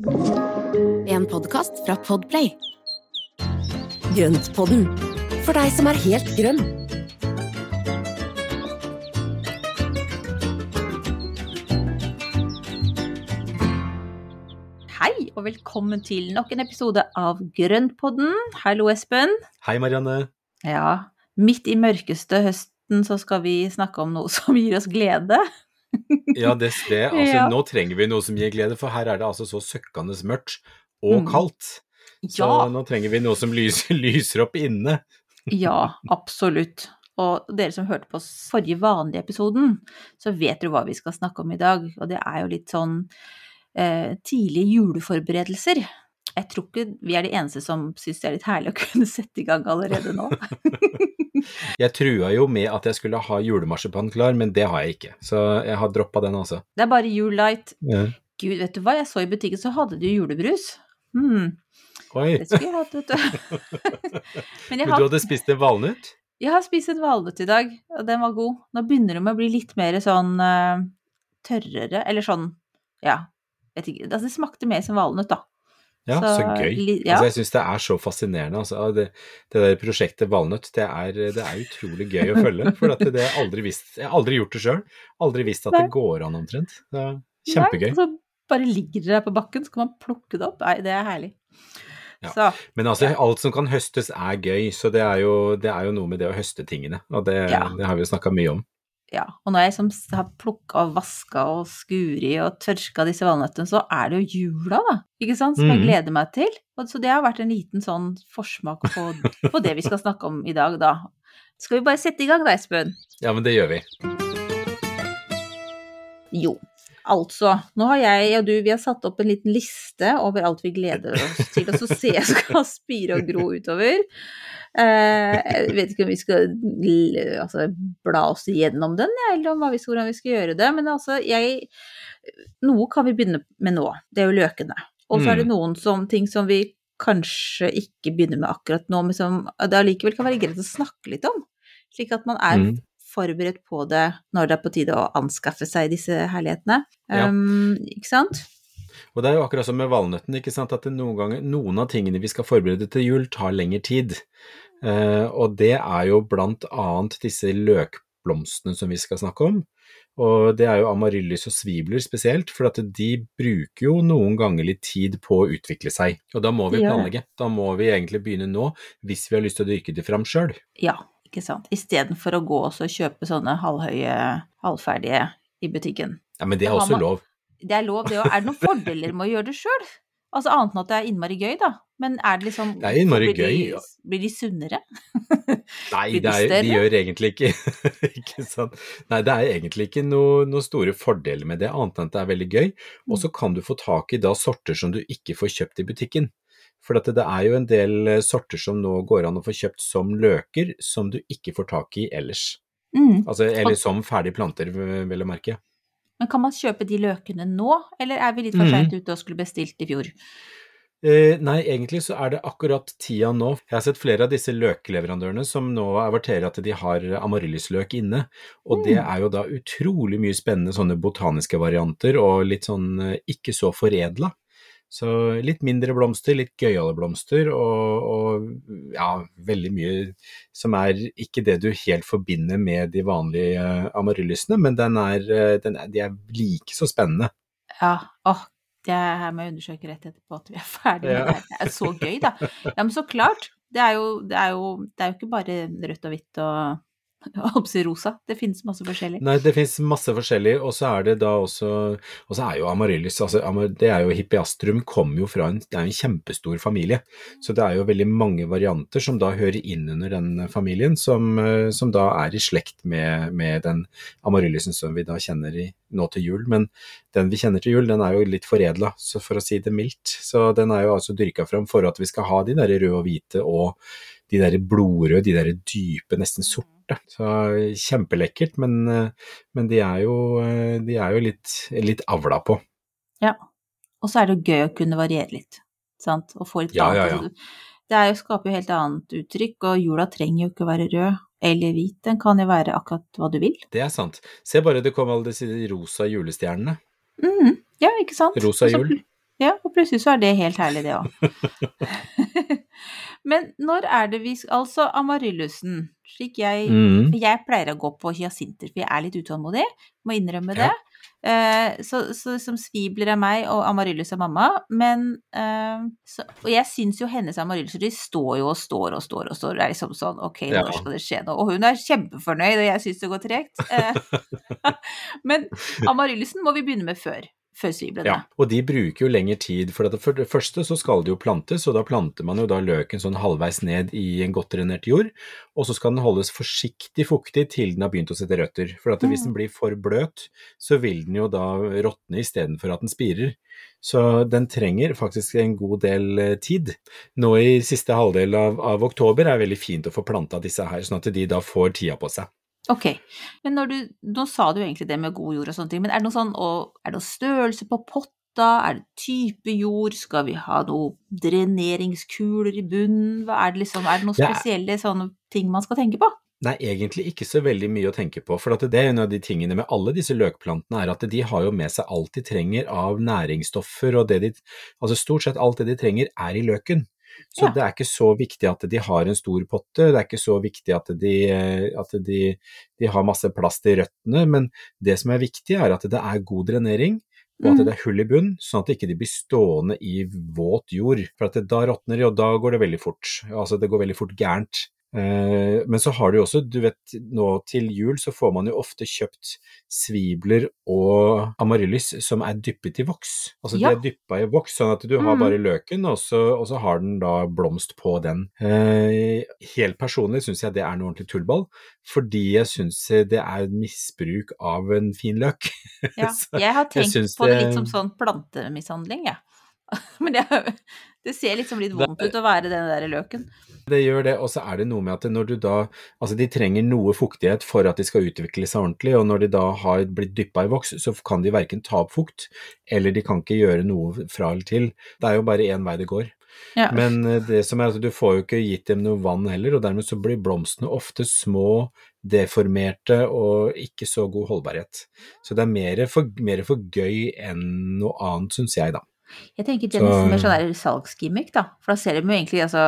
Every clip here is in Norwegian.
En podkast fra Podplay. Grøntpodden, for deg som er helt grønn. Hei, og velkommen til nok en episode av Grøntpodden. Hallo, Espen. Hei, Marianne. Ja, midt i mørkeste høsten så skal vi snakke om noe som gir oss glede. Ja, det, det altså, Ja. nå trenger vi noe som gir glede, for her er det altså så søkkende mørkt og Mm. kaldt. Så Ja, nå trenger vi noe som lyser, lyser opp inne. ja, absolutt. Og dere som hørte på forrige vanlige episoden, så vet dere hva vi skal snakke om i dag. Og det er jo litt sånn eh, tidlige juleforberedelser. Jeg tror ikke vi er de eneste som syns det er litt herlig å kunne sette i gang allerede nå. Jeg trua jo med at jeg skulle ha julemarsipan klar, men det har jeg ikke. Så jeg har droppa den, også. Det er bare Jule Light. Ja. Gud, vet du hva, jeg så i butikken så hadde de julebrus. Hmm, Oi, det skulle jeg hatt, vet du. Men jeg men du hadde spist en valnøtt? jeg har spist en valnøtt i dag, og den var god. Nå begynner de å bli litt mer sånn uh, tørrere, eller sånn, ja, vet ikke, altså det smakte mer som valnøtt da. Ja, så, Så, gøy. ja. Altså, jeg syns det er så fascinerende. Altså, det, det der prosjektet Valnøtt, det er, det er utrolig gøy å følge. For at det har jeg aldri visst. Jeg har aldri gjort det sjøl. Aldri visst at Nei. det går an omtrent. Det er kjempegøy. Nei, så bare ligger det der på bakken, så kan man plukke det opp. Nei, det er herlig. Ja. Så, Men altså, alt som kan høstes er gøy, så det er jo, det er jo noe med det å høste tingene. Og det, Ja. det har vi jo snakka mye om. Ja, og når jeg som har plukka og vaska og skuri og tørka disse valnøttene, så er det jo jula, da, ikke sant, som jeg Mhm. gleder meg til. Og så det har vært en liten sånn forsmak på, på det vi skal snakke om i dag, da. Skal vi bare sette i gang da, Espen? Ja, men det gjør vi. Jo, altså. Nå har jeg og du, vi har satt opp en liten liste over alt vi gleder oss til, og så ser jeg skal spire og gro utover. Eh, jeg vet ikke om vi skal altså, bla oss igjennom den, eller om vi skal, hvordan vi skal gjøre det. Men altså, jeg Noe kan vi begynne med nå. Det er jo løkene. Og så er det Mm. noen som, ting som vi kanskje ikke begynner med akkurat nå, men som det allikevel kan være greit å snakke litt om. Slik at man er Mm. Forberedt på det når det er på tide å anskaffe seg disse herlighetene. Ja. Um, ikke sant? Og det er jo akkurat som med valnøtten, ikke sant, at noen ganger, noen av tingene vi skal forberede til jul, tar lengre tid. Uh, og det er jo blant annet disse løkblomstene som vi skal snakke om. Og det er jo amaryllis og svibler spesielt, for at de bruker jo noen ganger litt tid på å utvikle seg. Og da må vi planlegge. Da må vi egentlig begynne nå, hvis vi har lyst til å dyrke det fram sjøl. Ja, ikke sant. Istedenfor å gå og kjøpe sånne halvhøye, halvferdige i butikken. Ja, men det er også man- lov. Det er lov, det òg. Er det noen fordeler med å gjøre det sjøl? Altså annet enn at det er innmari gøy, da. Men er det liksom Det er blir de, gøy, ja. Blir de sunnere? Nei, de det er, de gjør egentlig ikke Ikke sant. Nei, det er egentlig ikke noen noe store fordeler med det, annet enn at det er veldig gøy. Og Mm. så kan du få tak i da sorter som du ikke får kjøpt i butikken. For det er jo en del eh, sorter som nå går an å få kjøpt som løker, som du ikke får tak i ellers. Mm. Altså, eller som ferdige planter, vel å merke. Men kan man kjøpe de løkene nå, eller er vi litt for Mhm. seint ute og skulle bestilt i fjor? Eh, nei, egentlig så er det akkurat tida nå. Jeg har sett flere av disse løkleverandørene som nå averterer at de har amaryllisløk inne, og det Mm. er jo da utrolig mye spennende sånne botaniske varianter, og litt sånn eh, ikke så foredla. Så litt mindre blomster, litt gøyale blomster, og, og ja, veldig mye som er ikke det du helt forbinder med de vanlige amaryllisene, men den er, eh, den er, de er like så spennende. Ja, åh, det her må jeg undersøke rett etterpå at vi er ferdig med det. Det er så gøy, da. Ja, men så klart. Det er jo, det er jo, det er jo ikke bare rødt og hvitt og jeg holdt på å si rosa. Det finnes masse forskjellig. Nei, det finnes masse forskjellig, og så er det da også Og så er jo amaryllis altså, Det er jo hippiastrum kommer jo fra en Det er en kjempestor familie. Så det er jo veldig mange varianter som da hører inn under den familien, som, eh, som da er i slekt med, med den amaryllisen som vi da kjenner i, nå til jul. Men den vi kjenner til jul, den er jo litt foredla, for å si det mildt. Så den er jo altså dyrka fram for at vi skal ha de der røde og hvite og de der blodrøde, de der dype, nesten sorte. Så kjempelekkert, men, men de er jo, de er jo litt, litt avla på. Ja. Og så er det jo gøy å kunne variere litt, sant. Og få litt Ja, annet. ja, ja. Det er jo, skaper jo helt annet uttrykk, og jula trenger jo ikke å være rød eller hvit. Den kan jo være akkurat hva du vil. Det er sant. Se bare det kom alle disse rosa julestjernene. Mm, Ja, ikke sant? Rosa jul. Ja, og plutselig så er det helt herlig, det òg. Men når er det vi Altså amaryllusen, slik jeg Mm. Jeg pleier å gå på hyasinter, for jeg er litt utålmodig, må innrømme Ja. det. Eh, så, så som svibler er meg, og amaryllis er mamma. Men eh, så, Og jeg syns jo hennes amarylliser, de står jo og står og står og står. Det er liksom sånn ok, Ja. når skal det skje noe? Og hun er kjempefornøyd, og jeg syns det går tregt. Eh, men amaryllisen må vi begynne med før. Før sviblene. Ja, og de bruker jo lengre tid, for det for det første så skal det jo plantes, og da planter man jo da løken sånn halvveis ned i en godt drenert jord, og så skal den holdes forsiktig fuktig til den har begynt å sette røtter. For at hvis den blir for bløt, så vil den jo da råtne istedenfor at den spirer. Så den trenger faktisk en god del eh, tid. Nå i siste halvdel av, av oktober er det veldig fint å få planta disse her, sånn at de da får tida på seg. Ok, men når du, nå sa du egentlig det med god jord og sånne ting, men er det noe sånn, er det noe størrelse på potta, er det type jord, skal vi ha noe dreneringskuler i bunnen, hva er det liksom, er det noen spesielle ja. sånne ting man skal tenke på? Nei, egentlig ikke så veldig mye å tenke på, for det er en av de tingene med alle disse løkplantene, er at de har jo med seg alt de trenger av næringsstoffer, og det de, altså stort sett alt det de trenger er i løken. Så Ja. det er ikke så viktig at de har en stor potte, det er ikke så viktig at de, at de, de har masse plass til røttene, men det som er viktig er at det er god drenering, og at det er hull i bunn, sånn at de ikke blir stående i våt jord. For da råtner de, og da går det veldig fort. Altså det går veldig fort gærent. Eh, Men så har du jo også, du vet nå til jul så får man jo ofte kjøpt svibler og amaryllis som er dyppet i voks. Altså Ja. de er dyppa i voks, sånn at du har Mhm. bare løken, og så, og så har den da blomst på den. Eh, Helt personlig syns jeg det er noe ordentlig tullball, fordi jeg syns det er misbruk av en fin løk. Ja, jeg har tenkt jeg på det litt som sånn plantemishandling, jeg. Men det, det ser liksom litt vondt ut å være den der løken. Det gjør det, og så er det noe med at når du da Altså, de trenger noe fuktighet for at de skal utvikle seg ordentlig, og når de da har blitt dyppa i voks, så kan de verken ta opp fukt, eller de kan ikke gjøre noe fra eller til. Det er jo bare én vei det går. Ja. Men eh, det som er at du får jo ikke gitt dem noe vann heller, og dermed så blir blomstene ofte små, deformerte og ikke så god holdbarhet. Så det er mer for, mer for gøy enn noe annet, syns jeg, da. Jeg tenker det er nesten mer sånn salgsgimmick, da. For da ser de jo egentlig altså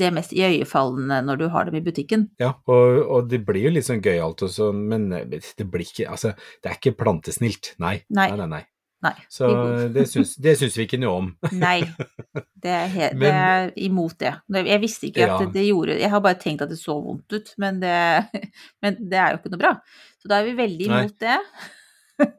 det mest iøynefallende når du har dem i butikken. Ja, og, og det blir jo litt sånn gøyalt og sånn, men det blir ikke Altså, det er ikke plantesnilt. Nei. Nei. Nei, nei, nei. Nei. Så det syns, det syns vi ikke noe om. Nei. Det er, he- det er imot det. Jeg visste ikke at Ja. det, det gjorde Jeg har bare tenkt at det så vondt ut, men det, men det er jo ikke noe bra. Så da er vi veldig Nei. imot det.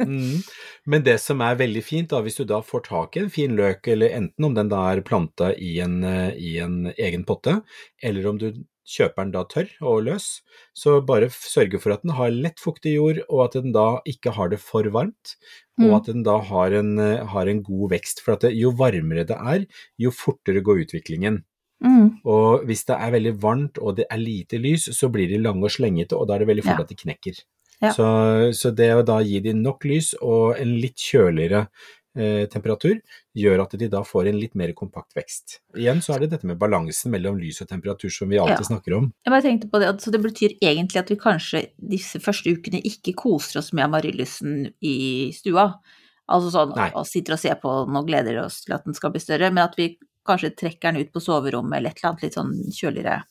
Mm. Men det som er veldig fint, da, hvis du da får tak i en fin løk, eller enten om den da er planta i en, eh, i en egen potte, eller om du kjøper den da tørr og løs, så bare sørge for at den har lett fuktig jord, og at den da ikke har det for varmt, og Mm. at den da har en, eh, har en god vekst. For at det, jo varmere det er, jo fortere går utviklingen. Mm. Og hvis det er veldig varmt og det er lite lys, så blir de lange og slengete, og da er det veldig fort Ja. at de knekker. Ja. Så, så det å da gi dem nok lys og en litt kjøligere eh, temperatur, gjør at de da får en litt mer kompakt vekst. Igjen så er det dette med balansen mellom lys og temperatur som vi alltid Ja. snakker om. Jeg bare tenkte på det, så det betyr egentlig at vi kanskje disse første ukene ikke koser oss med amaryllysen i stua. Altså sånn Nei. og sitter og ser på den og gleder oss til at den skal bli større, men at vi kanskje trekker den ut på soverommet eller et eller annet litt sånn kjøligere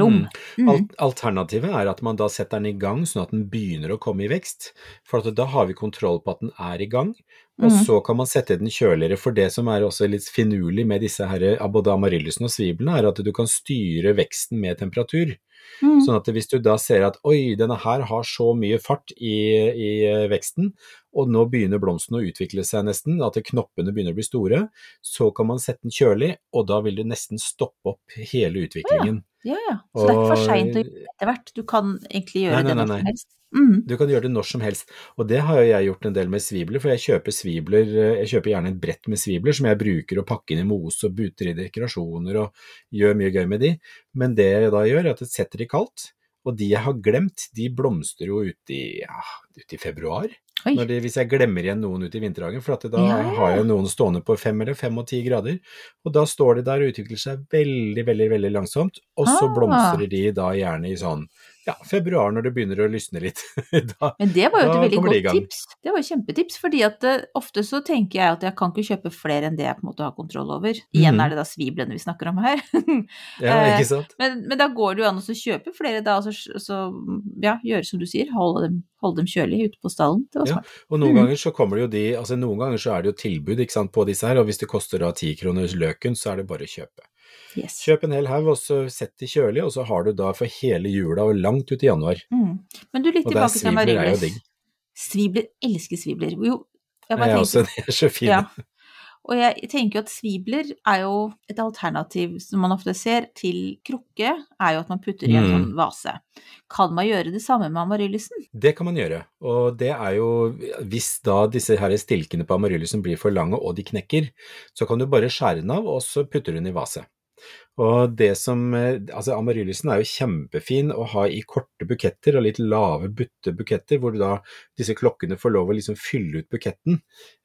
rom. Mm. Al alternativet er at man da setter den i gang sånn at den begynner å komme i vekst, for at da har vi kontroll på at den er i gang, og mm. så kan man sette den kjøligere. For det som er også litt finurlig med disse her, både amaryllisene og sviblene, er at du kan styre veksten med temperatur. Mm. Sånn at hvis du da ser at oi, denne her har så mye fart i, i eh, veksten, og nå begynner blomsten å utvikle seg nesten, at knoppene begynner å bli store, så kan man sette den kjølig, og da vil du nesten stoppe opp hele utviklingen. Ja, ja. Så det er ikke for seint å gjøre etter hvert. Du kan egentlig gjøre Nei, nei, det nei, når som helst. Mm. Du kan gjøre det når som helst, og det har jo jeg gjort en del med svibler, for jeg kjøper svibler, jeg kjøper gjerne et brett med svibler som jeg bruker å pakke inn i mose og buter i dekorasjoner og gjør mye gøy med de, men det jeg da gjør er at jeg setter de kaldt, og de jeg har glemt, de blomstrer jo ute i, ja, ut i februar, når de, hvis jeg glemmer igjen noen ute i vinterhagen, for at da Ja, ja. har jeg noen stående på fem eller fem og ti grader, og da står de der og utvikler seg veldig, veldig, veldig langsomt, og så Ah. blomstrer de da gjerne i sånn ja, februar når det begynner å lysne litt. da, Men det var jo et veldig godt de tips. Det var jo kjempetips, fordi at uh, ofte så tenker jeg at jeg kan ikke kjøpe flere enn det jeg på en måte har kontroll over. Igjen mm. er det da sviblene vi snakker om her. ja, Eh, ikke sant? men, men da går det jo an å kjøpe flere da, og så, så ja, gjøre som du sier, holde dem, holde dem kjølig ute på stallen. Det var Ja. Og noen mm. ganger så kommer det jo de, altså noen ganger så er det jo tilbud sant, på disse her, og hvis det koster da ti kroner løken, så er det bare å kjøpe. Yes. Kjøp en hel haug, og så sett de kjølig, og så har du da for hele jula og langt ut i januar. Mm. Men du, litt Og tilbake til amaryllis. Svibler, elsker svibler. Jo, jeg Jeg bare er tenker også, de er så fine. Ja. Og jeg tenker jo at svibler er jo et alternativ som man ofte ser til krukke, er jo at man putter i en Mm. sånn vase. Kan man gjøre det samme med amaryllisen? Det kan man gjøre, og det er jo hvis da disse her stilkene på amaryllysen blir for lange og de knekker, så kan du bare skjære den av, og så putter du den i vase. Og det som, eh, altså amaryllisen er jo kjempefin å ha i korte buketter og litt lave butte buketter, hvor du da disse klokkene får lov å liksom fylle ut buketten,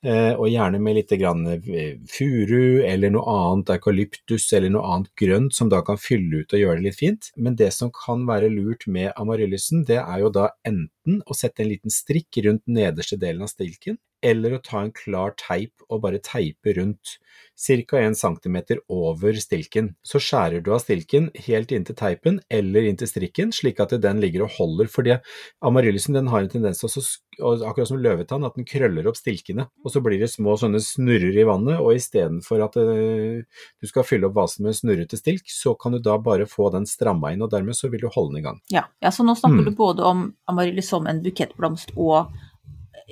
eh, og gjerne med litt grann eh, furu eller noe annet eukalyptus eller noe annet grønt som da kan fylle ut og gjøre det litt fint. Men det som kan være lurt med amaryllisen, det er jo da enten å sette en liten strikk rundt nederste delen av stilken, eller å ta en klar teip og bare teipe rundt ca. 1 cm over stilken. Så skjærer du av stilken helt inntil teipen eller inntil strikken, slik at den ligger og holder. fordi amaryllisen den har en tendens til akkurat som løvetann, at den krøller opp stilkene. Og så blir det små sånne snurrer i vannet, og istedenfor at eh, du skal fylle opp vasen med en snurrete stilk, så kan du da bare få den stramma inn, og dermed så vil du holde den i gang. Ja, ja så nå snakker Mm. du både om amaryllis som en bukettblomst og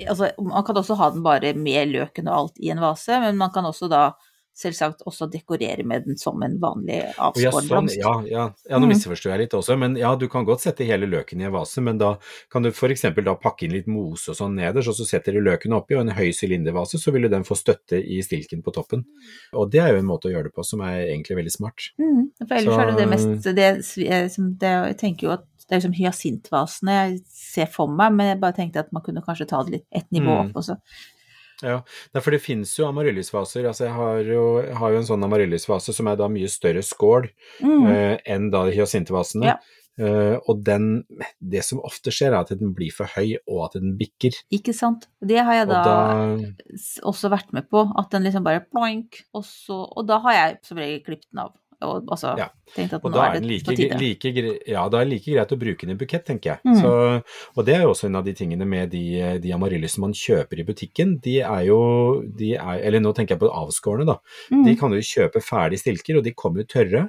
Altså, man kan også ha den bare med løken og alt i en vase, men man kan også da selvsagt også dekorere med den som en vanlig Og ja, sånn, ja, ja, ja, nå Mm. misforstår jeg litt også, men ja, du kan godt sette hele løken i en vase, men da kan du f.eks. da pakke inn litt mose og sånn nederst, og så setter du løken oppi, og en høy sylindervase, så vil jo den få støtte i stilken på toppen. Og det er jo en måte å gjøre det på som er egentlig veldig smart. Mm, for ellers Så- er det det mest det, det, Jeg tenker jo at det er liksom hyasintvasene jeg ser for meg, men jeg bare tenkte at man kunne kanskje ta det litt ett nivå Mm. opp også. Ja, for det finnes jo amaryllisvaser. Altså, jeg har jo, jeg har jo en sånn amaryllisvase som er da mye større skål Mm. eh, enn da hyasintvasene. Ja. Uh, og den, det som ofte skjer, er at den blir for høy, og at den bikker. Ikke sant. Det har jeg Og da, da også vært med på, at den liksom bare ploink, og så Og da har jeg som regel klippet den av. Og altså Ja. at Og da er det like, like, ja, da er det like greit å bruke den i bukett, tenker jeg. Mm. Så, og det er jo også en av de tingene med de, de amaryllisene man kjøper i butikken. De er jo, de er, eller nå tenker jeg på avskårne, da. Mm. De kan jo kjøpe ferdig stilker, og de kommer jo tørre.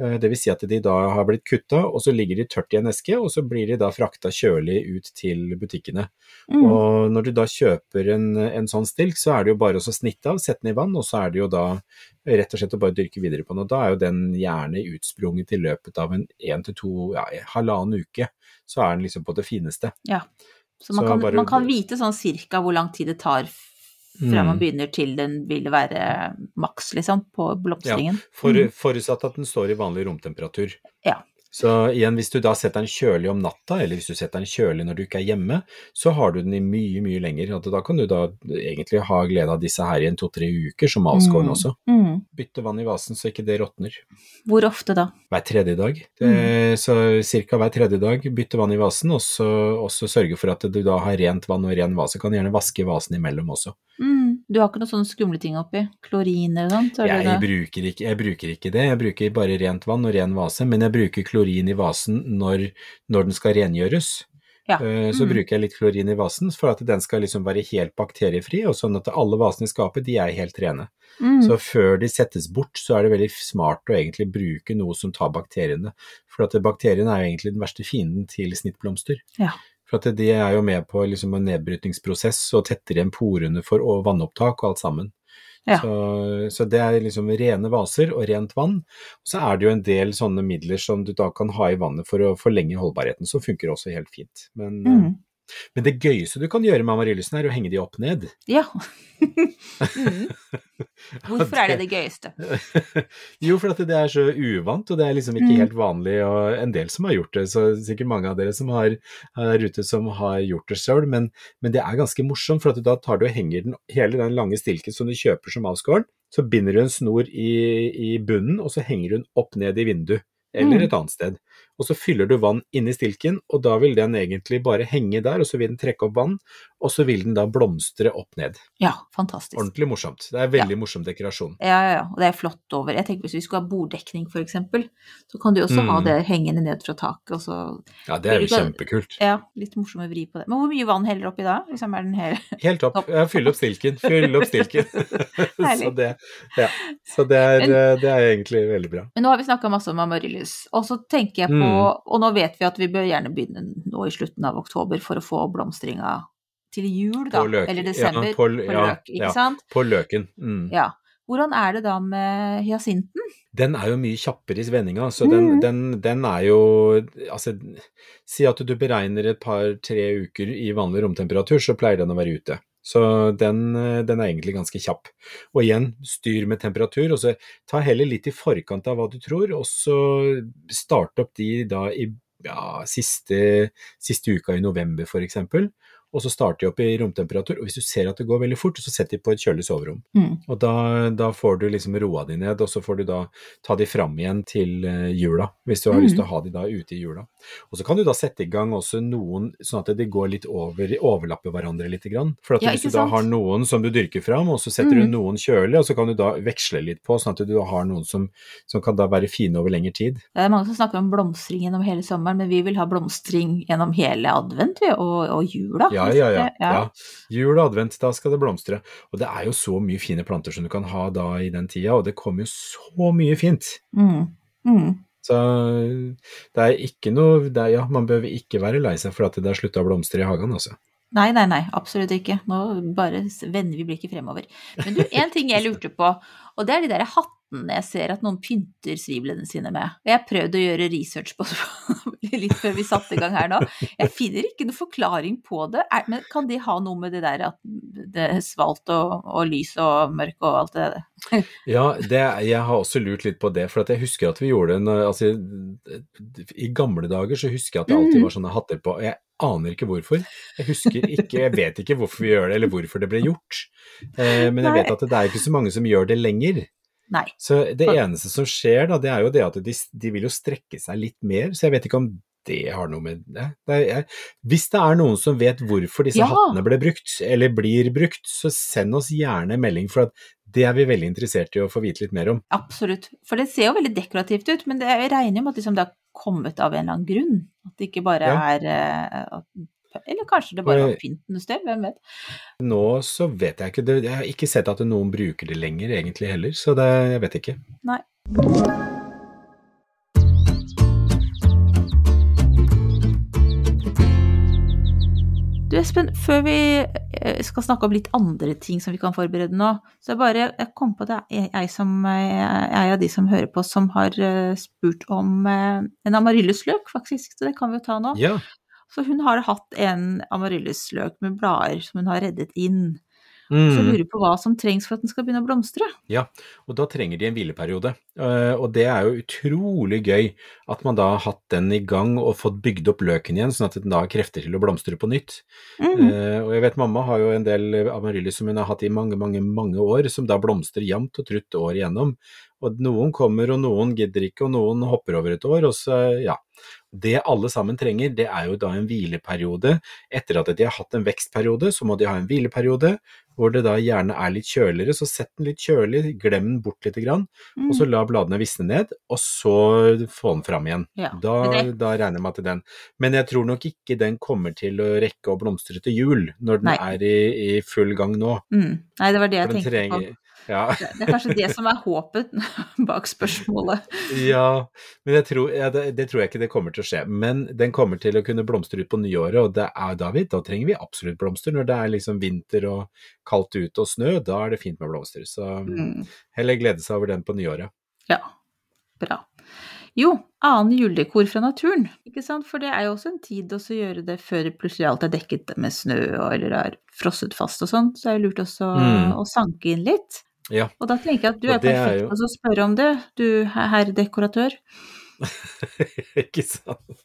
Eh, Det vil si at de da har blitt kutta, og så ligger de tørt i en eske, og så blir de da frakta kjølig ut til butikkene. Mm. Og når du da kjøper en, en sånn stilk, så er det jo bare å snitte av, sette den i vann, og så er det jo da rett og slett å bare dyrke videre på den. Og da er jo den gjerne utsprunget i løpet av en én til to, ja, halvannen uke. Så er den liksom på det fineste. Ja. Så man, Så kan, bare- man kan vite sånn cirka hvor lang tid det tar fra Mm. man begynner til den vil være maks, liksom, på blomstringen. For, Mm. Forutsatt at den står i vanlig romtemperatur. Ja. Så igjen, hvis du da setter den kjølig om natta, eller hvis du setter den kjølig når du ikke er hjemme, så har du den i mye, mye lenger. Og da kan du da egentlig ha glede av disse her i en to-tre uker som avskåren Mm. også. Mm. Bytte vann i vasen så ikke det råtner. Hvor ofte da? Hver tredje dag. Det, Mm. Så ca. hver tredje dag bytte vann i vasen, og så også sørge for at du da har rent vann og ren vase. Kan gjerne vaske vasen imellom også. Mm. Du har ikke noen sånne skumle ting oppi? Klorin eller noe sånt? Jeg bruker, ikke, jeg bruker ikke det, jeg bruker bare rent vann og ren vase, men jeg bruker klorin i vasen når, når den skal rengjøres. Ja. Eh, Så Mm. bruker jeg litt klorin i vasen for at den skal liksom være helt bakteriefri, og sånn at alle vasene i skapet de er helt rene. Mm. Så før de settes bort, så er det veldig smart å egentlig bruke noe som tar bakteriene. For at bakteriene er jo egentlig den verste fienden til snittblomster. Ja. For at de er jo med på liksom en nedbrytningsprosess og tetter igjen porene for vannopptak og alt sammen. Ja. Så, så det er liksom rene vaser og rent vann. Så er det jo en del sånne midler som du da kan ha i vannet for å forlenge holdbarheten, som funker også helt fint. Men, Mm. Men det gøyeste du kan gjøre med amaryllisene, er å henge de opp ned. Ja. mm. Hvorfor er det det gøyeste? jo, for at det er så uvant, og det er liksom ikke Mm. helt vanlig, og en del som har gjort det, så sikkert mange av dere som har er ute som har gjort det sjøl, men, men det er ganske morsomt, for da tar du og henger den, hele den lange stilken som du kjøper som avskåren, så binder du en snor i, i bunnen, og så henger du den opp ned i vinduet, eller Mm. et annet sted. Og så fyller du vann inni stilken, og da vil den egentlig bare henge der, og så vil den trekke opp vann, og så vil den da blomstre opp ned. Ja, fantastisk. Ordentlig morsomt. Det er veldig morsom dekorasjon. Ja, ja, ja, og det er flott over. Jeg tenker Hvis vi skulle ha borddekning f.eks., så kan du også ha Mm. det hengende ned fra taket, og så Ja, det er jo kjempekult. Ja, litt morsomme vri på det. Men hvor mye vann heller oppi da? Liksom er den hele Helt opp. Ja, fyll opp stilken. Fyll opp stilken. så det, ja. så det, er, Men- det er egentlig veldig bra. Men nå har vi snakka masse om amaryllis, og så tenker jeg på Mm. Og nå vet vi at vi bør gjerne begynne nå i slutten av oktober for å få blomstringa til jul, da. eller desember, Ja, på på, løk, ikke sant? På løken. Mm. Ja. Hvordan er det da med hyasinten? Den er jo mye kjappere i svenninga, så den, Mm. den, den er jo Altså, si at du beregner et par-tre uker i vanlig romtemperatur, så pleier den å være ute. Så den, den er egentlig ganske kjapp. Og igjen, styr med temperatur, og så ta heller litt i forkant av hva du tror, og så start opp de da i ja, siste, siste uka i november f.eks. Og så starter de opp i romtemperatur, og hvis du ser at det går veldig fort, så setter de på et kjølig soverom. Mm. Og da, da får du liksom roa de ned, og så får du da ta de fram igjen til eh, jula, hvis du har Mm. lyst til å ha de da ute i jula. Og så kan du da sette i gang også noen, sånn at de går litt over, overlapper hverandre litt. Grann. For at Ja, hvis du da sant? har noen som du dyrker fram, og så setter Mm. du noen kjølig, og så kan du da veksle litt på, sånn at du har noen som, som kan da være fine over lengre tid. Det er mange som snakker om blomstring gjennom hele sommeren, men vi vil ha blomstring gjennom hele advent og, og jula. Ja, ja, ja. ja. ja. Jul og advent, da skal det blomstre. Og det er jo så mye fine planter som du kan ha da i den tida, og det kommer jo så mye fint. Mm. Mm. Så det er ikke noe det er, Ja, man behøver ikke være lei seg for at det har slutta å blomstre i hagen, altså. Nei, nei, nei, absolutt ikke. Nå bare vender vi blikket fremover. Men du, en ting jeg lurte på, og det er de der hattene jeg ser at noen pynter svivlene sine med. Og jeg prøvde å gjøre research på det litt før vi satte i gang her nå. Jeg finner ikke noen forklaring på det. Er, men kan de ha noe med det der at det er svalt og, og lys og mørk og alt det der? Ja, det, jeg har også lurt litt på det, for at jeg husker at vi gjorde en altså, I gamle dager så husker jeg at det alltid var sånne hatter på. Jeg aner ikke hvorfor. Jeg husker ikke, jeg vet ikke hvorfor vi gjør det, eller hvorfor det ble gjort. Eh, men jeg vet at det er ikke så mange som gjør det lenger. Nei. Så det eneste som skjer da, det er jo det at de, de vil jo strekke seg litt mer, så jeg vet ikke om det har noe med det. det er, Hvis det er noen som vet hvorfor disse Ja. hattene ble brukt, eller blir brukt, så send oss gjerne melding, for at det er vi veldig interessert i å få vite litt mer om. Absolutt. For det ser jo veldig dekorativt ut, men det, jeg regner med at liksom det har kommet av en eller annen grunn. At det ikke bare Ja. er eh, at, Eller kanskje det bare var pynt noe sted, hvem vet. Nå så vet jeg ikke, jeg har ikke sett at noen bruker det lenger egentlig heller, så det, jeg vet ikke. Nei. Du Espen, før vi eh, skal snakke om litt andre ting som vi kan forberede nå, så jeg bare jeg kom på det er jeg som eh, er av de som hører på, som har eh, spurt om eh, en amaryllisløk, faktisk, så det kan vi jo ta nå. Ja, Så hun har hatt en amaryllisløk med blader som hun har reddet inn. Så mm. lurer på hva som trengs for at den skal begynne å blomstre. og da trenger de en hvileperiode. Eh, Og det er jo utrolig gøy at man da har hatt den i gang og fått bygd opp løken igjen, sånn at den da har krefter til å blomstre på nytt. Mm. Eh, og jeg vet mamma har jo en del amaryllis som hun har hatt i mange, mange, mange år, som da blomstrer jevnt og trutt år igjennom. Og noen kommer, og noen gidder ikke, og noen hopper over et år, og så, ja. Det alle sammen trenger, det er jo da en hvileperiode. Etter at de har hatt en vekstperiode, så må de ha en hvileperiode, hvor det da gjerne er litt kjøligere, så sett den litt kjølig, glem den bort litt, grann, Mm. og så la bladene visne ned, og så få den fram igjen. Ja, Da, da regner jeg med at den Men jeg tror nok ikke den kommer til å rekke å blomstre til jul, når den Nei. er i, i full gang nå. Mm. Nei, det var det jeg tenkte på. Ja, Det er kanskje det som er håpet bak spørsmålet. ja, men tror, ja, det, det tror jeg ikke det kommer til å skje. Men den kommer til å kunne blomstre ut på nyåret, og det er, David, da trenger vi absolutt blomster. Når det er liksom vinter og kaldt ute og snø, da er det fint med blomster. Så Mm. heller glede seg over den på nyåret. Ja, bra. Jo, annen juledekor fra naturen, ikke sant? For det er jo også en tid å gjøre det før plutselig alt er dekket med snø eller er frosset fast og sånn, så er det lurt også Mm. å sanke inn litt. Ja. Og da tenker jeg at du er perfekt til jo- å spørre om det, du herr dekoratør. ikke sant?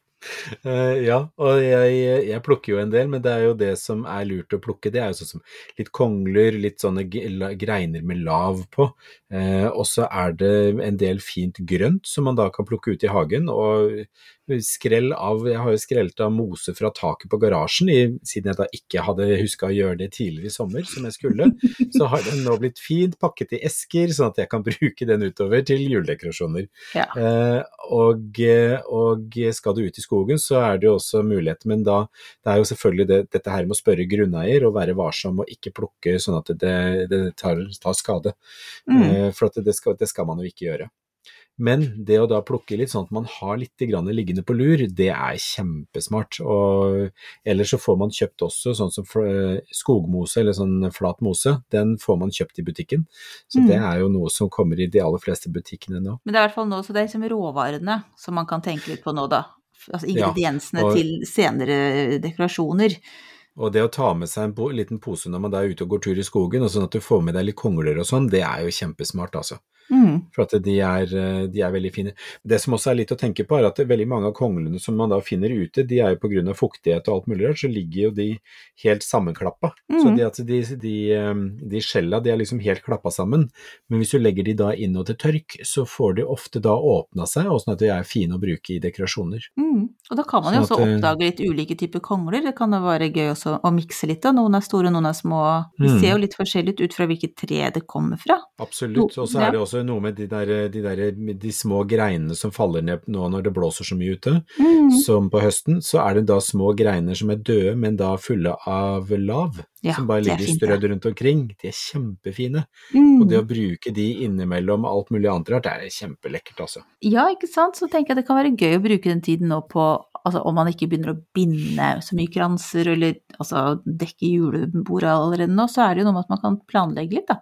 Uh, ja, og jeg, jeg plukker jo en del, men det er jo det som er lurt å plukke. Det er jo sånn som litt kongler, litt sånne greiner med lav på. Uh, og så er det en del fint grønt som man da kan plukke ut i hagen. Og skrell av Jeg har jo skrelt av mose fra taket på garasjen, i, siden jeg da ikke hadde huska å gjøre det tidligere i sommer, som jeg skulle. Så har den nå blitt fint pakket i esker, sånn at jeg kan bruke den utover til juledekorasjoner. Ja. Eh, og, og skal du ut i skogen, så er det jo også muligheter, men da det er jo selvfølgelig det, dette her med å spørre grunneier og være varsom og ikke plukke sånn at det, det tar, tar, skade. Mm. Eh, for det skal, det, skal, man jo ikke gjøre. Men det å da plukke litt sånn at man har litt liggende på lur, det er kjempesmart. Og ellers så får man kjøpt også sånn som skogmose eller sånn flat mose, den får man kjøpt i butikken. Så mm. det er jo noe som kommer i de aller fleste butikkene nå. Men det er i hvert fall nå, så det er liksom råvarene som man kan tenke litt på nå, da. Altså ingrediensene ja, og... til senere dekorasjoner. Og det å ta med seg en liten pose når man da er ute og går tur i skogen, og sånn at du får med deg litt kongler og sånn, det er jo kjempesmart, altså. Mm. For at de er, eh, de er, veldig fine. Det som også er litt å tenke på, er at veldig mange av konglene som man da finner ute, de er jo pga. fuktighet og alt mulig rart, så ligger jo de helt sammenklappa. Mm. Så de, altså de, de, eh, de skjella de er liksom helt klappa sammen. Men hvis du legger de da inn og til tørk, så får de ofte da åpna seg, og sånn at de er fine å bruke i dekorasjoner. Mm. Og da kan man jo sånn også at, eh, oppdage litt ulike typer kongler. Det kan jo være gøy også å mikse litt, da. Noen er store, noen er små. Det mm. ser jo litt forskjellig ut ut fra hvilket tre det kommer fra. Absolutt. Og så er det også noe med de, der, de, der, de små greinene som faller ned nå når det blåser så mye ute, mm. som på høsten, så er det da små greiner som er døde, men da fulle av lav. Ja, som bare ligger strødd rundt omkring. De er kjempefine. Mm. Og det å bruke de innimellom alt mulig annet rart, det er kjempelekkert, altså. Ja, ikke sant. Så tenker jeg det kan være gøy å bruke den tiden nå på Altså om man ikke begynner å binde så mye kranser eller altså dekke julebordet allerede nå, så er det jo noe med at man kan planlegge litt, da.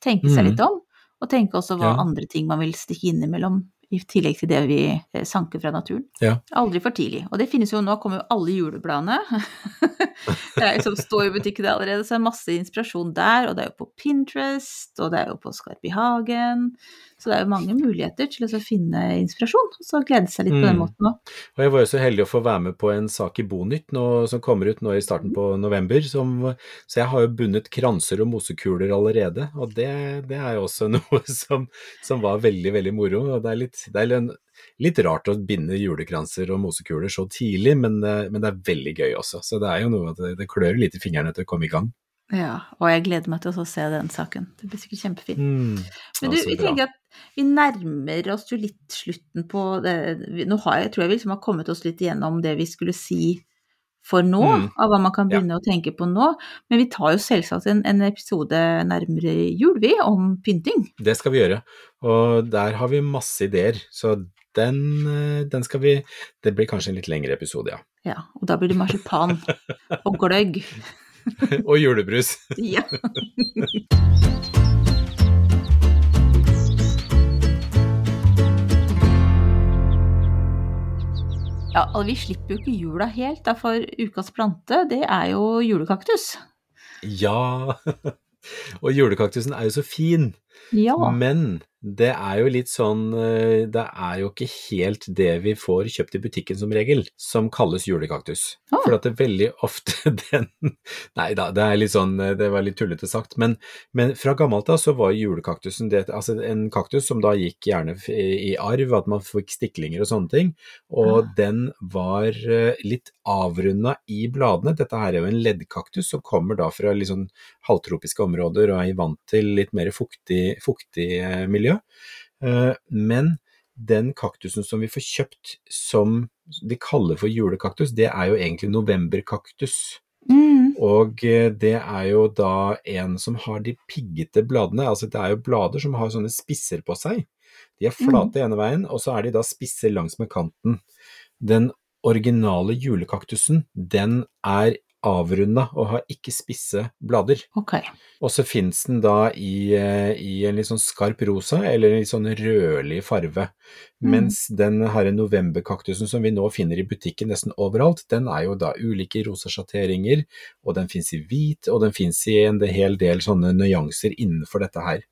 Tenke seg mm. litt om. Og tenke også hva ja. andre ting man vil stikke innimellom, i tillegg til det vi eh, sanker fra naturen. Ja. Aldri for tidlig. Og det finnes jo nå, kommer jo alle julebladene. det som står i butikkene allerede, så det er masse inspirasjon der. Og det er jo på Pinterest, og det er jo på Skarp i hagen. Så det er jo mange muligheter til å finne inspirasjon, og så glede seg litt på den mm. måten òg. Og jeg var jo så heldig å få være med på en sak i Bonytt nå, som kommer ut nå i starten på november. Som, så jeg har jo bundet kranser og mosekuler allerede, og det, det er jo også noe som, som, var veldig, veldig moro. og det er litt, det er en, litt rart å binde julekranser og mosekuler så tidlig, men, men, det er veldig gøy også. Så det er jo noe at det, det klør litt i fingrene til å komme i gang. Ja, og jeg gleder meg til å se den saken. Det blir sikkert kjempefint. Mm, Men du, vi tenker at vi nærmer oss jo litt slutten på det. Nå har jeg, tror jeg vi liksom har kommet oss litt igjennom det vi skulle si for nå, mm. av hva man kan begynne ja. å tenke på nå. Men vi tar jo selvsagt en, en, episode nærmere jul, vi, om pynting. Det skal vi gjøre, og der har vi masse ideer. Så den, eh, den skal vi Det blir kanskje en litt lengre episode, ja. Ja, og da blir det marsipan og gløgg. og julebrus. ja. Ja, og vi slipper jo ikke jula helt, da, for ukas plante, det er jo julekaktus. Ja, og julekaktusen er jo så fin. Ja. Men det er jo litt sånn eh, Det er jo ikke helt det vi får kjøpt i butikken som regel, som kalles julekaktus. Ah. For at det er veldig ofte den Nei da, det er litt sånn eh, Det var litt tullete sagt, men, men fra gammelt av så var julekaktusen det, altså en kaktus som da gikk gjerne i arv, at man fikk stiklinger og sånne ting, og ah. den var eh, litt avrunda i bladene. Dette her er jo en leddkaktus som kommer da fra litt sånn halvtropiske områder og er vant til litt mer fuktig, fuktig miljø miljø. Eh, men den kaktusen som vi får kjøpt som de kaller for julekaktus, det er jo egentlig novemberkaktus. Mm. Og eh, det er jo da en som har de piggete bladene, altså det er jo blader som har sånne spisser på seg. De er flate mm. ene veien, og så er de da spisser langs med kanten. Den originale julekaktusen, den er avrunda og har ikke spisse blader. Okay. Og så fins den da i, eh, i, en litt sånn skarp rosa eller en litt sånn rødlig farve. Mm. Mens den her novemberkaktusen som vi nå finner i butikken nesten overalt, den er jo da ulike rosa sjatteringer, og den fins i hvit, og den fins i en hel del sånne nyanser innenfor dette her.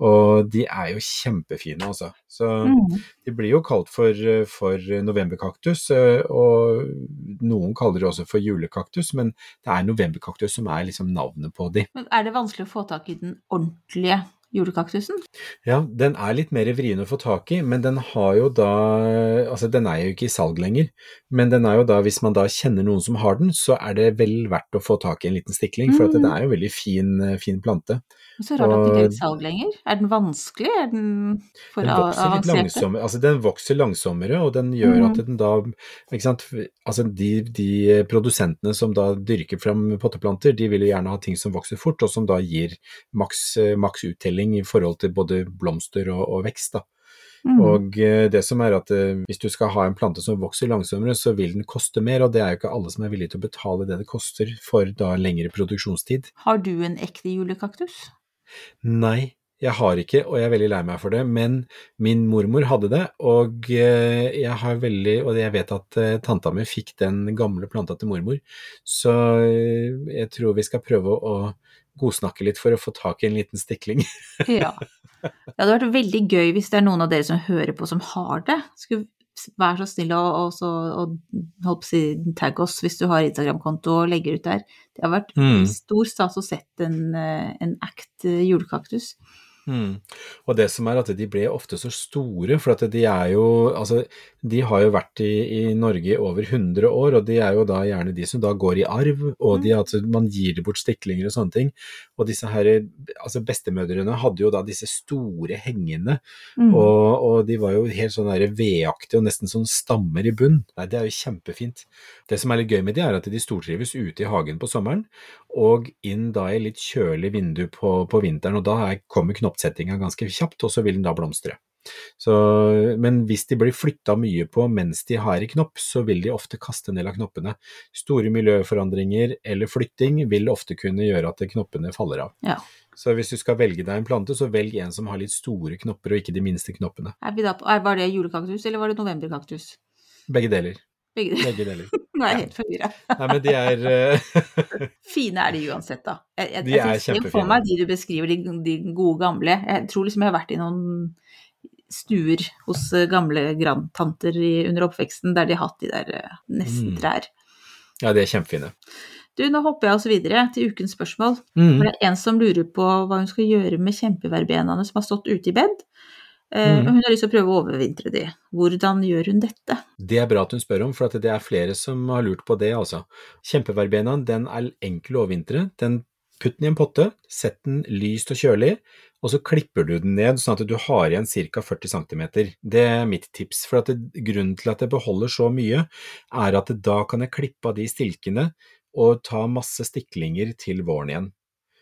Og de er jo kjempefine, altså. Så mm. de blir jo kalt for, for, novemberkaktus, eh, og noen kaller det også for julekaktus, men det er novemberkaktus som er liksom navnet på de. Men er det vanskelig å få tak i den ordentlige julekaktusen? Ja, den er litt mer vrien å få tak i, men den har jo da Altså, den er jo ikke i salg lenger, men den er jo da, hvis man da kjenner noen som har den, så er det vel verdt å få tak i en liten stikling, for at Mm. den er jo en veldig fin, fin plante. Så rart at den ikke er salg lenger. Er den vanskelig? Er den for Den avanserte? altså den vokser langsommere, og den gjør mm. at den da sant, altså de, de produsentene som da dyrker fram potteplanter, de vil jo gjerne ha ting som vokser fort, og som da gir maks, eh, maks uttelling i forhold til både blomster og, og vekst. da. Mm. Og eh, det som er at eh, hvis du skal ha en plante som vokser langsommere, så vil den koste mer, og det er jo ikke alle som er villige til å betale det det koster for da lengre produksjonstid. Har du en ekte julekaktus? Nei, jeg har ikke, og jeg er veldig lei meg for det, men min mormor hadde det, og eh, jeg har veldig, og jeg vet at eh, tanta mi fikk den gamle planta til mormor, så eh, jeg tror vi skal prøve å, godsnakke litt for å få tak i en liten stikling. Ja. Det hadde vært veldig gøy hvis det er noen av dere som hører på som har det. Være så snill og, og, og si, tagg oss hvis du har Instagram-konto og legger ut der. Det har vært Mm. stor stas å sett en, eh, en act eh, julekaktus. Mm. Og det som er at de ble ofte så store, for at de er jo Altså, de har jo vært i, i Norge i over 100 år, og de er jo da gjerne de som da går i arv, og de, altså, man gir bort stiklinger og sånne ting. Og disse her, altså bestemødrene hadde jo da disse store hengende, Mm. og, og de var jo helt sånn der vedaktige og nesten sånn stammer i bunn. Nei, det er jo kjempefint. Det som er litt gøy med de, er at de stortrives ute i hagen på sommeren, og inn da i litt kjølig vindu på, på vinteren, og da kommer kommer knoppsettinga ganske kjapt, og så vil den da blomstre. Så, men hvis de blir flytta mye på mens de har i knopp, så vil de ofte kaste en del av knoppene. Store miljøforandringer eller flytting vil ofte kunne gjøre at knoppene faller av. Ja. Så hvis du skal velge deg en plante, så velg en som har litt store knopper og ikke de minste knoppene. Vi da på, er, var det julekaktus, eller var det novemberkaktus? Begge deler. Begge deler. Begge deler. Nå er jeg helt forvirra. Nei, men de er uh... Fine er de uansett, da. Jeg, jeg, De jeg er kjempefine. for meg de du beskriver, de, de gode gamle. Jeg tror liksom jeg har vært i noen stuer hos eh, gamle grandtanter under oppveksten der de har hatt de der uh, nesten Mm. trær. Ja, de er kjempefine. Du, nå hopper jeg oss videre til ukens spørsmål. Mm. For det er en som lurer på hva hun skal gjøre med kjempeverbenaene som har stått ute i bed. Eh, Mm. Hun har lyst til å prøve å overvintre de. Hvordan gjør hun dette? Det er bra at hun spør om, for at det er flere som har lurt på det, altså. Kjempeverbenaen, den er enkel å overvintre. Den Putt den i en potte, sett den lyst og kjølig, og så klipper du den ned sånn at du har igjen ca. 40 cm. Det er mitt tips, for at det, grunnen til at jeg beholder så mye, er at da kan jeg klippe av de stilkene og ta masse stiklinger til våren igjen.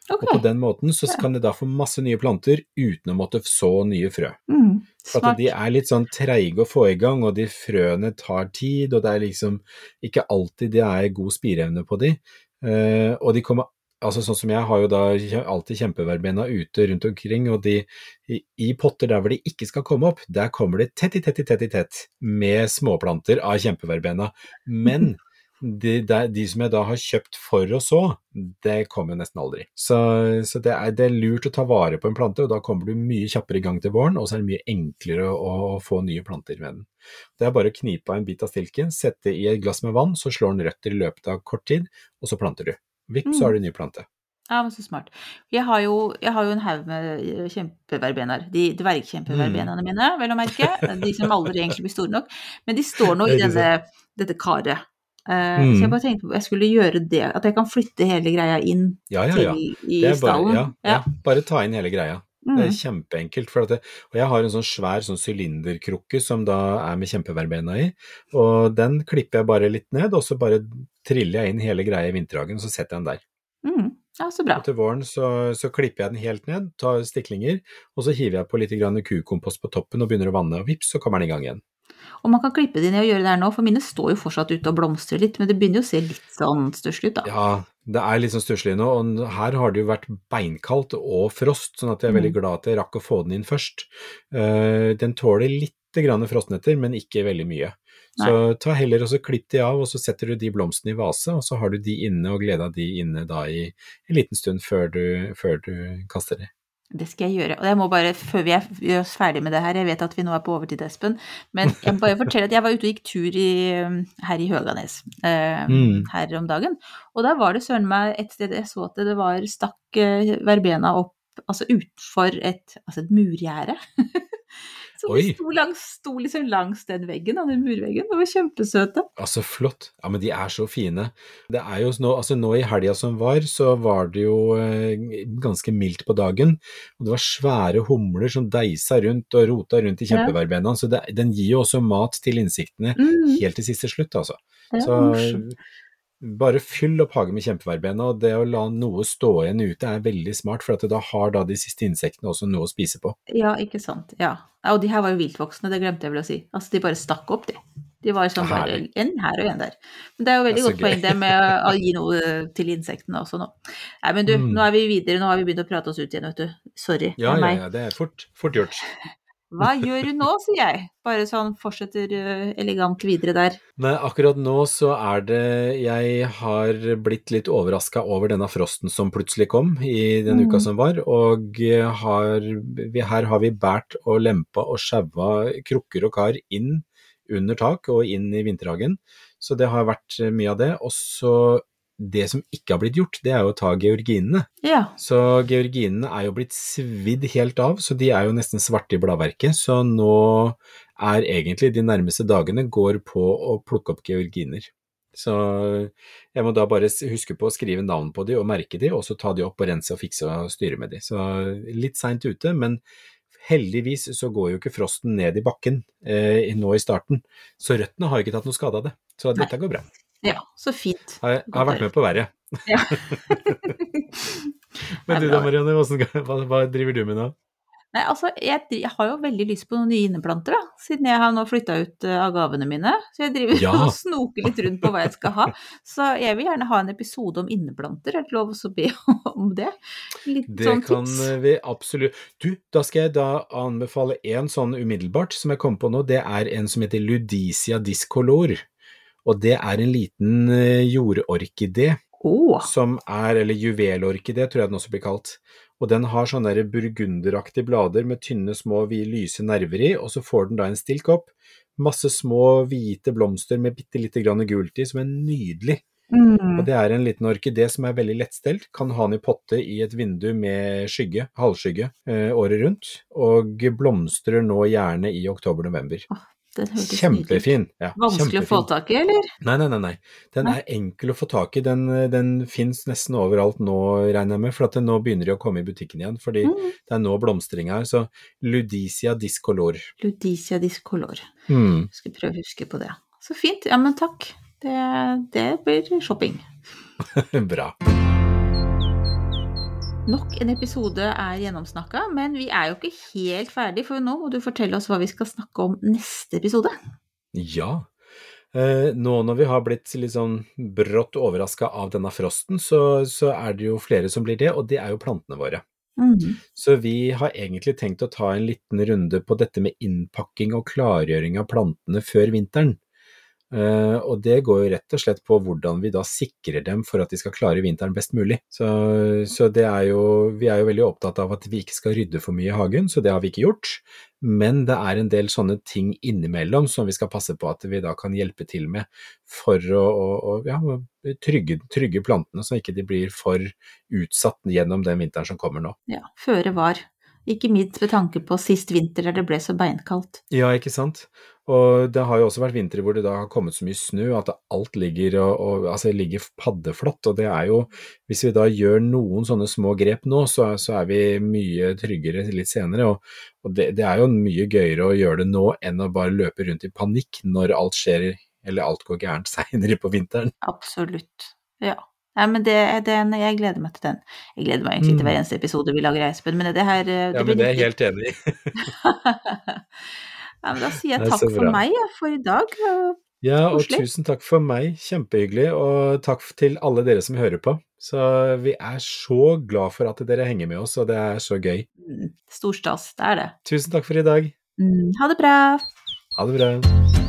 Ok, Og på den måten så kan det da få masse nye planter uten å måtte så nye frø. mm, For de er litt sånn treige å få i gang, og de frøene tar tid, og det er liksom ikke alltid det er god spireevne på de. Uh, og de kommer Altså sånn som jeg har jo da alltid kjempeverbena ute rundt omkring, og de i, potter der hvor de ikke skal komme opp, der kommer det tett i tett i tett i tett med småplanter av kjempeverbena. Men de, de, de som jeg da har kjøpt for å så, det kommer nesten aldri. Så, så det, er, det er lurt å ta vare på en plante, og da kommer du mye kjappere i gang til våren, og så er det mye enklere å, å få nye planter med den. Det er bare å knipe av en bit av stilken, sette i et glass med vann, så slår den røtter i løpet av kort tid, og så planter du. Vipp, så har du en ny plante. Ja, men så smart. Jeg har jo, jeg har jo en haug med kjempeverbener. kjempeverbenaer. De dvergkjempeverbenaene mine, vel å merke. De som aldri egentlig blir store nok. Men de står nå i denne, dette karet. Mm. Så jeg bare tenkte på jeg skulle gjøre det, at jeg kan flytte hele greia inn Ja, ja, til i Det er bare, stallen. ja, ja. bare ta inn hele greia. Det Mm. er kjempeenkelt. For at det, og jeg har en sånn svær sånn sylinderkrukke som da er med kjempeverbena i, og den klipper jeg bare litt ned, og så bare triller jeg inn hele greia i vinterhagen, og så setter jeg den der. Mm. Ja, så bra. Og til våren så, så klipper jeg den helt ned, tar stiklinger, og så hiver jeg på litt kukompost på toppen og begynner å vanne, og vips, så kommer den i gang igjen. Og man kan klippe de ned og gjøre det her nå, for mine står jo fortsatt ute og blomstrer litt, men det begynner jo å se litt sånn stusslig ut, da. Ja, det er litt sånn stusslig nå, og her har det jo vært beinkaldt og frost, sånn at jeg er veldig Mm. glad at jeg rakk å få den inn først. Eh, den tåler litt grann frostnetter, men ikke veldig mye. Så ta heller og så klipp de av, og så setter du de blomstene i vase, og så har du de inne og glede av de inne da i en liten stund før du, før du kaster de. Det skal jeg gjøre. Og jeg må bare, før vi gjør oss ferdig med det her, jeg vet at vi nå er på overtid, Espen, men jeg må bare fortelle at jeg var ute og gikk tur i, um, her i Høganes eh, Mm. her om dagen. Og da var det søren meg et sted jeg så at det var stakk eh, verbena opp altså utenfor et, altså et murgjerde. Så de sto, langs, sto liksom langs den veggen, den murveggen. De var kjempesøte. Altså, flott. Ja, men de er så fine. Det er jo nå, altså nå i helga som var, så var det jo eh, ganske mildt på dagen. Og det var svære humler som deisa rundt og rota rundt i Ja. Så det, den gir jo også mat til insektene Mm, helt til siste slutt, altså. det Så morsomt. Bare fyll opp hagen med kjempeverbena, og det å la noe stå igjen ute er veldig smart, for da har da de siste insektene også noe å spise på. Ja, ikke sant. Ja. Og de her var jo viltvoksne, det glemte jeg vel å si. Altså, de bare stakk opp, de. De var sånn bare en her og en der. Men det er jo veldig er godt godt poeng det med å gi noe til insektene også nå. Nei, men du, Mm. nå er vi videre. Nå har vi begynt å prate oss ut igjen, vet du. Sorry. Ja, ja, ja, det er fort, fort gjort. Hva gjør du nå, sier jeg. Bare sånn fortsetter eh, elegant videre der. Nei, akkurat nå så er det Jeg har blitt litt overraska over denne frosten som plutselig kom i den Mm. uka som var, og har, vi, her har vi båret og lempa og sjaua krukker og kar inn under tak og inn i vinterhagen, så det har vært mye av det. Og så det som ikke har blitt gjort, det er jo å ta georginene. Ja. Så georginene er jo blitt svidd helt av, så de er jo nesten svarte i bladverket. Så nå er egentlig de nærmeste dagene går på å plukke opp georginer. Så jeg må da bare huske på å skrive navn på de og merke de, og så ta de opp og rense og fikse og styre med de. Så litt seint ute, men heldigvis så går jo ikke frosten ned i bakken eh, nå i starten. Så røttene har jo ikke tatt noe skade av det. Så Nei. dette går bra. Ja. Så fint. Har, har vært med på verre. Ja. Men du da. Marianne, hva, hva driver du med nå? Nei, altså, jeg, jeg har jo veldig lyst på noen nye inneplanter, da, siden jeg har nå flytta ut uh, av gavene mine. Så jeg driver Ja. og snoker litt rundt på hva jeg skal ha. Så jeg vil gjerne ha en episode om inneplanter. Er det lov å be om det? Litt Det sånn kan vi absolutt Du, da skal jeg da anbefale en sånn umiddelbart som jeg kom på nå. Det er en som heter Ludicia discolor. Og det er en liten eh, jordorkidé Oh. som er, eller juvelorkidé tror jeg den også blir kalt. Og den har sånne burgunderaktige blader med tynne, små, lyse nerver i, og så får den da en stilkopp. Masse små hvite blomster med bitte lite grann gult i, som er nydelig. mm. Og det er en liten orkidé som er veldig lettstelt, kan ha den i potte i et vindu med skygge, halvskygge, eh, året rundt, og blomstrer nå gjerne i oktober-november. Ut. Kjempefin. Ja, Vanskelig å få tak i, eller? Nei, nei, nei, nei. Den Nei. er enkel å få tak i. Den, den fins nesten overalt nå, regner jeg med, for at den nå begynner de å komme i butikken igjen. Fordi Mm. det er nå blomstring her. Så Ludicia discolor. Ludicia discolor. Mm. Skal prøve å huske på det. Så fint. Ja, men takk. Det, det blir shopping. Bra. Nok en episode er gjennomsnakka, men vi er jo ikke helt ferdig, for nå må du fortelle oss hva vi skal snakke om neste episode. Ja. Eh, nå når vi har blitt litt sånn brått overraska av denne frosten, så, så er det jo flere som blir det, og det er jo plantene våre. Mm. Så vi har egentlig tenkt å ta en liten runde på dette med innpakking og klargjøring av plantene før vinteren. Eh, og det går jo rett og slett på hvordan vi da sikrer dem for at de skal klare vinteren best mulig. Så, så det er jo, vi er jo veldig opptatt av at vi ikke skal rydde for mye i hagen, så det har vi ikke gjort. Men det er en del sånne ting innimellom som vi skal passe på at vi da kan hjelpe til med for å, å, ja, trygge, trygge plantene, så ikke de blir for utsatt gjennom den vinteren som kommer nå. Ja, føre var. Ikke minst med tanke på sist vinter der det ble så beinkaldt. Ja, ikke sant. Og det har jo også vært vintre hvor det da har kommet så mye snø at alt ligger, og, og, altså, ligger paddeflatt. Og det er jo, hvis vi da gjør noen sånne små grep nå, så, så er vi mye tryggere litt senere. Og, og det, det er jo mye gøyere å gjøre det nå enn å bare løpe rundt i panikk når alt skjer, eller alt går gærent seinere på vinteren. Absolutt. Ja. Nei, men det, den, jeg gleder meg til den. Jeg gleder meg egentlig til hver eneste episode vi lager, Espen, men det her det Mm. Ja, men det er jeg helt enig i. ja, men da sier jeg er takk for meg for i dag. Ja, og Horslig. tusen takk for meg. Kjempehyggelig. Og takk til alle dere som hører på. Så vi er så glad for at dere henger med oss, og det er så gøy. Storstas, det er det. Tusen takk for i dag. Mm, ha det bra. Ha det bra.